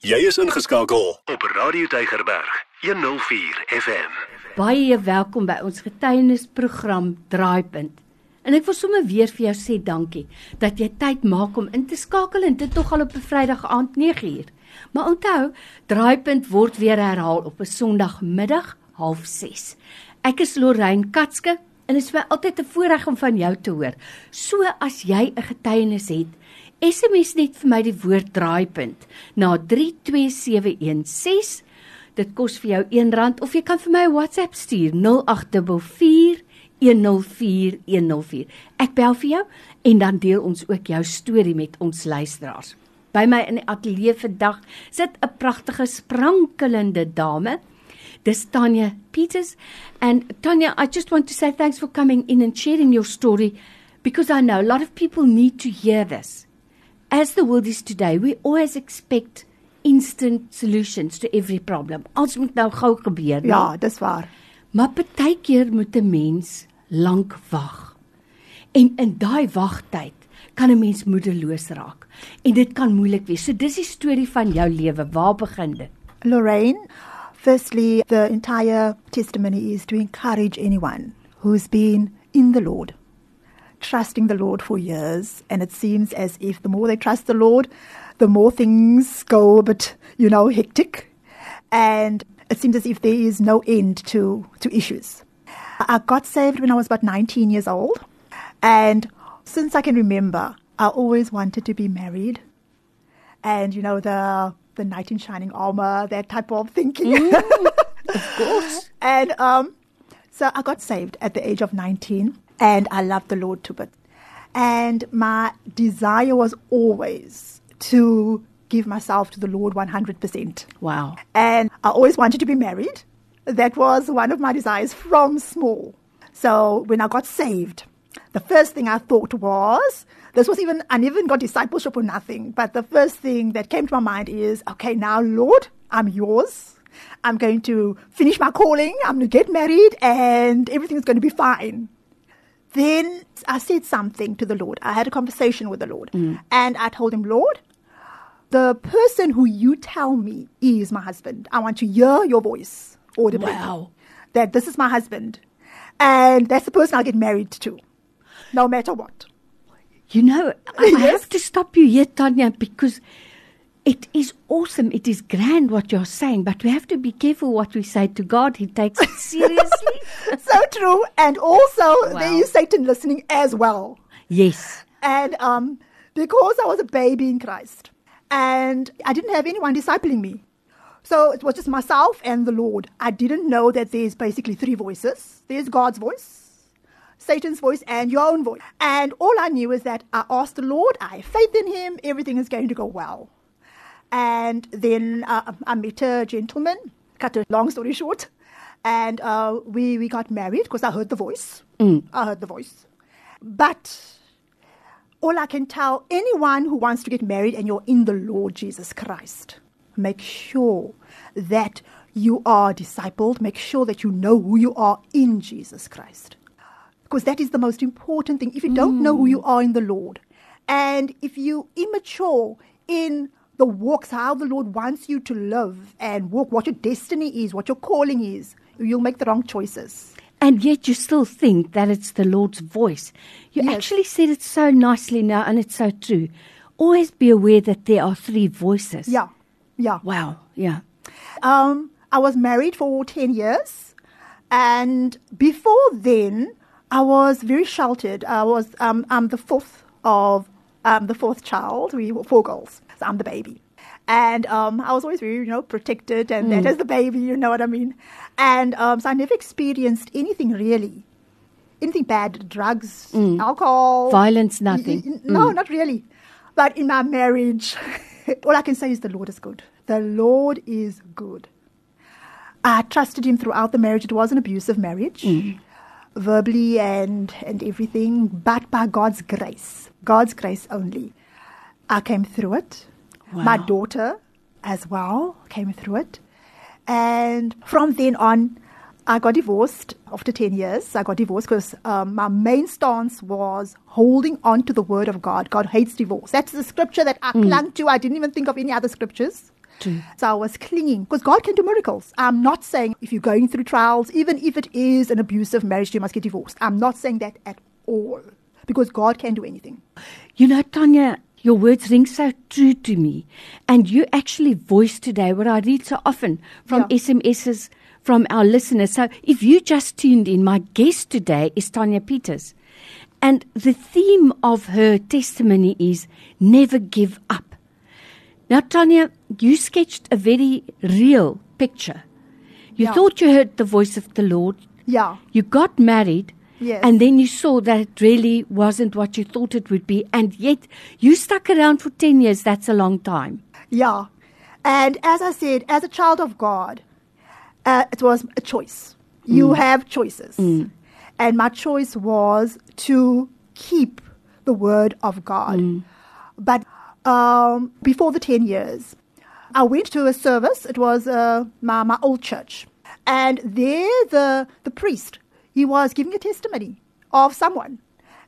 Jy is ingeskakel op Radio Tygerberg 104 FM. Baie welkom by ons getuienisprogram Draaipunt. En ek wil sommer weer vir jou sê dankie dat jy tyd maak om in te skakel en dit tog al op 'n Vrydag aand 9uur. Maar onthou, Draaipunt word weer herhaal op 'n Sondagmiddag 06:30. Ek is Lorraine Katske en dit is vir altyd 'n voorreg om van jou te hoor. So as jy 'n getuienis het, SMS net vir my die woord draaipunt na 32716. Dit kos vir jou R1 of jy kan vir my 'n WhatsApp stuur 0844 104104. Ek bel vir jou en dan deel ons ook jou storie met ons luisteraars. By my in die ateljee vandag sit 'n pragtige sprankelende dame. Dis Tanya Peters and Tanya, I just want to say thanks for coming in and sharing your story because I know a lot of people need to hear this. As the world is today, we always expect instant solutions to every problem. Alles moet nou gou gebeur. nie? Ja, dis waar. Maar partykeer moet 'n mens lank wag. En in daai wagtyd kan 'n mens moedeloos raak en dit kan moeilik wees. So dis die storie van jou lewe. Waar begin dit? Lorraine, firstly, the entire testimony is to encourage anyone who's been in the Lord, trusting the Lord for years. And it seems as if the more they trust the Lord, the more things go a bit, you know, hectic. And it seems as if there is no end to, to issues. I got saved when I was about 19 years old. And since I can remember, I always wanted to be married. And, you know, the, the knight in shining armor, that type of thinking. Of course. and um, so I got saved at the age of 19, and I loved the Lord to bits. And my desire was always to give myself to the Lord 100%. Wow. And I always wanted to be married. That was one of my desires from small. So when I got saved, the first thing I thought was this was even, I never even got discipleship or nothing, but the first thing that came to my mind is okay, now, Lord, I'm yours. I'm going to finish my calling, I'm going to get married, and everything's going to be fine. Then I said something to the Lord. I had a conversation with the Lord, and I told him, Lord, the person who you tell me is my husband. I want to hear your voice audibly. Wow. That this is my husband. And that's the person I'll get married to, no matter what. You know, I I Yes. have to stop you here, Tania, because it is awesome. It is grand what you're saying, but we have to be careful what we say to God. He takes it seriously. so true. And also, there Wow. is Satan listening as well. yes. And um, because I was a baby in Christ and I didn't have anyone discipling me. So it was just myself and the Lord. I didn't know that there's basically three voices there's God's voice, Satan's voice, and your own voice. And all I knew is that I asked the Lord, I have faith in him, everything is going to go well. And then uh, I met a gentleman, cut a long story short, and uh, we, we got married because I heard the voice. I heard the voice. But all I can tell anyone who wants to get married and you're in the Lord Jesus Christ, make sure that you are discipled, make sure that you know who you are in Jesus Christ. Because that is the most important thing. If you don't know who you are in the Lord, and if you immature in the walks, how the Lord wants you to live and walk, what your destiny is, what your calling is, you'll make the wrong choices. And yet you still think that it's the Lord's voice. You Yes. actually said it so nicely now, and it's so true. Always be aware that there are three voices. Yeah, yeah. Wow. Yeah. Um, I was married for 10 years. And before then, I was very sheltered. I was, um, I'm the fourth of, um, the fourth child. We were four girls. So I'm the baby. And um, I was always very, you know, protected and that as the baby, you know what I mean? And um, so I never experienced anything really. Anything bad, drugs, alcohol. Violence, nothing. y- No, not really. But in my marriage, all I can say is the Lord is good. The Lord is good. I trusted him throughout the marriage. It was an abusive marriage, verbally and, and everything, but by God's grace, God's grace only, I came through it. My daughter as well came through it. And from then on, I got divorced after 10 years. I got divorced because um, my main stance was holding on to the word of God. God hates divorce. That's the scripture that I clung to. I didn't even think of any other scriptures. True. So I was clinging because God can do miracles. I'm not saying if you're going through trials, even if it is an abusive marriage, you must get divorced. I'm not saying that at all because God can do anything. You know, Tania, your words ring so true to me. And you actually voiced today what I read so often from Yeah. SMSs from our listeners. So if you just tuned in, my guest today is Tania Peters. And the theme of her testimony is never give up. Now, Tania, you sketched a very real picture. You Yeah. thought you heard the voice of the Lord. Yeah. You got married. Yes. And then you saw that it really wasn't what you thought it would be. And yet you stuck around for 10 years. That's a long time. Yeah. And as I said, as a child of God, uh, it was a choice. You have choices. And my choice was to keep the word of God. But um, before the 10 years, I went to a service. It was uh, my, my old church. And there, the, the priest, he was giving a testimony of someone.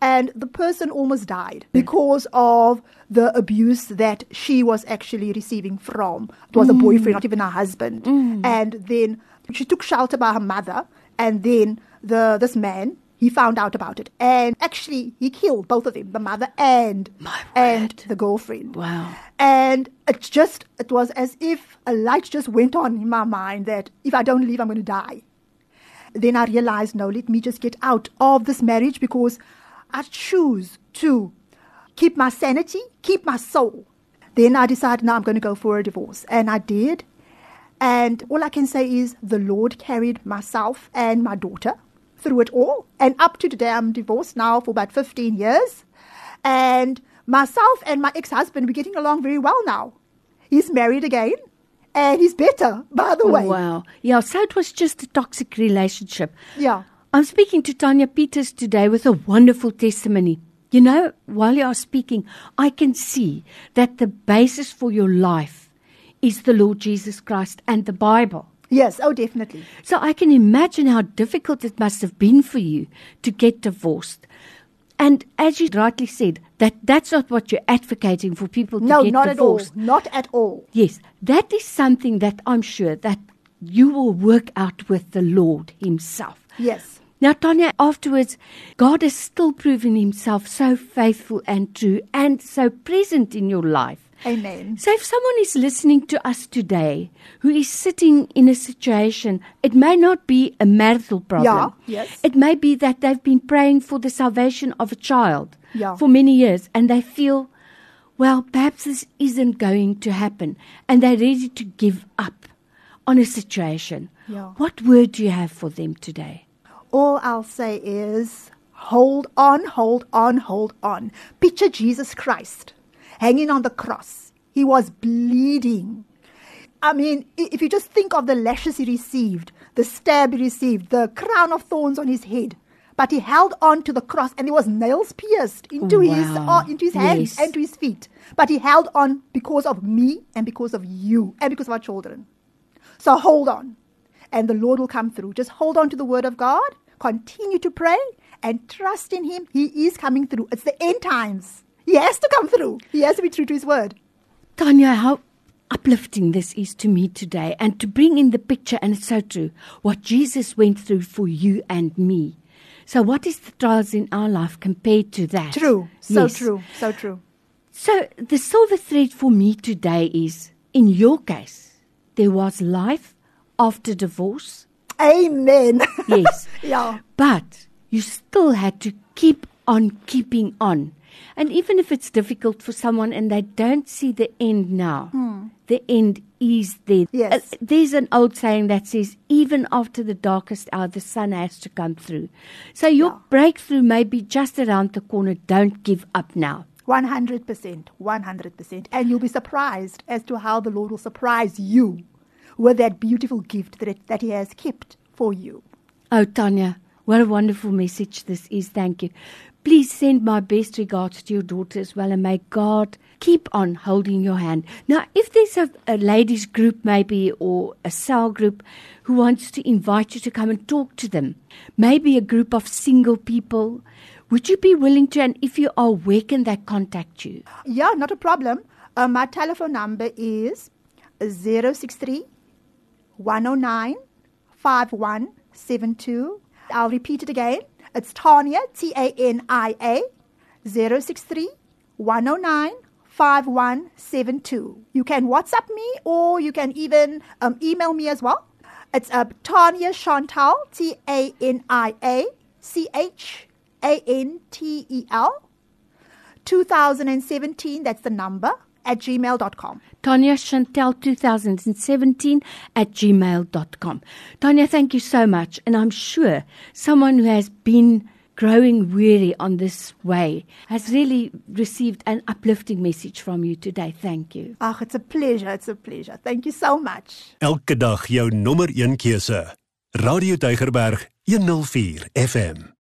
And the person almost died because of the abuse that she was actually receiving from. It was a mm. boyfriend, not even a husband. Mm. And then she took shelter by her mother. And then the this man, he found out about it. And actually, he killed both of them, the mother and, and the girlfriend. Wow. And it just, it was as if a light just went on in my mind that if I don't leave, I'm going to die. Then I realized, no, let me just get out of this marriage because I choose to keep my sanity, keep my soul. Then I decided, now I'm going to go for a divorce. And I did. And all I can say is the Lord carried myself and my daughter through it all. And up to today, I'm divorced now for about 15 years. And myself and my ex husband, we're getting along very well now. He's married again. And he's better, by the way. Wow. Yeah, so it was just a toxic relationship. Yeah. I'm speaking to Tania Peters today with a wonderful testimony. You know, while you are speaking, I can see that the basis for your life is the Lord Jesus Christ and the Bible. Yes, oh, definitely. So I can imagine how difficult it must have been for you to get divorced. And as you rightly said, that that's not what you're advocating for people to No, not divorced. at all. Not at all. Yes, that is something that I'm sure that you will work out with the Lord Himself. Yes. Now, Tania, afterwards, God has still proven Himself so faithful and true and so present in your life. Amen. So, if someone is listening to us today who is sitting in a situation, it may not be a marital problem. Yeah, yes. It may be that they've been praying for the salvation of a child Yeah. for many years and they feel, well, perhaps this isn't going to happen and they're ready to give up on a situation. Yeah. What word do you have for them today? All I'll say is hold on, hold on, hold on. Picture Jesus Christ hanging on the cross. He was bleeding. I mean, if you just think of the lashes he received, the stab he received, the crown of thorns on his head, but he held on to the cross and there was nails pierced into his uh, into his hands Yes. and to his feet. But he held on because of me and because of you and because of our children. So hold on, and the Lord will come through. Just hold on to the word of God, continue to pray, and trust in Him. He is coming through. It's the end times. He has to come through. He has to be true to His word. Tania, how uplifting this is to me today and to bring in the picture, and it's so true, what Jesus went through for you and me. So, what is the trials in our life compared to that? True. So Yes. true. So true. So, the silver thread for me today is in your case, there was life after divorce. Amen. Yes. yeah. But you still had to keep on keeping on. And even if it's difficult for someone and they don't see the end now, the end is there. Yes. Uh, there's an old saying that says, even after the darkest hour, the sun has to come through. So your Yeah. breakthrough may be just around the corner. Don't give up now. 100%. 100%. And you'll be surprised as to how the Lord will surprise you with that beautiful gift that, that He has kept for you. Oh, Tania, what a wonderful message this is. Thank you. Please send my best regards to your daughter as well, and may God keep on holding your hand. Now, if there's a, a ladies' group, maybe, or a cell group who wants to invite you to come and talk to them, maybe a group of single people, would you be willing to? And if you are, where can they contact you? Yeah, not a problem. Uh, my telephone number is 063 109 5172. I'll repeat it again. It's Tania, T A N I A, 063 109 5172. You can WhatsApp me or you can even um, email me as well. It's uh, Tania Chantel, T A N I A C H A N T E L, 2017, that's the number, at gmail.com. Tanya Chantel 2017 at gmail.com. Tanya, thank you so much. And I'm sure someone who has been growing weary on this way has really received an uplifting message from you today. Thank you. Ach, it's a pleasure. It's a pleasure. Thank you so much. Elke dag jou nommer 1 keuse. Radio Deugerberg 104 FM.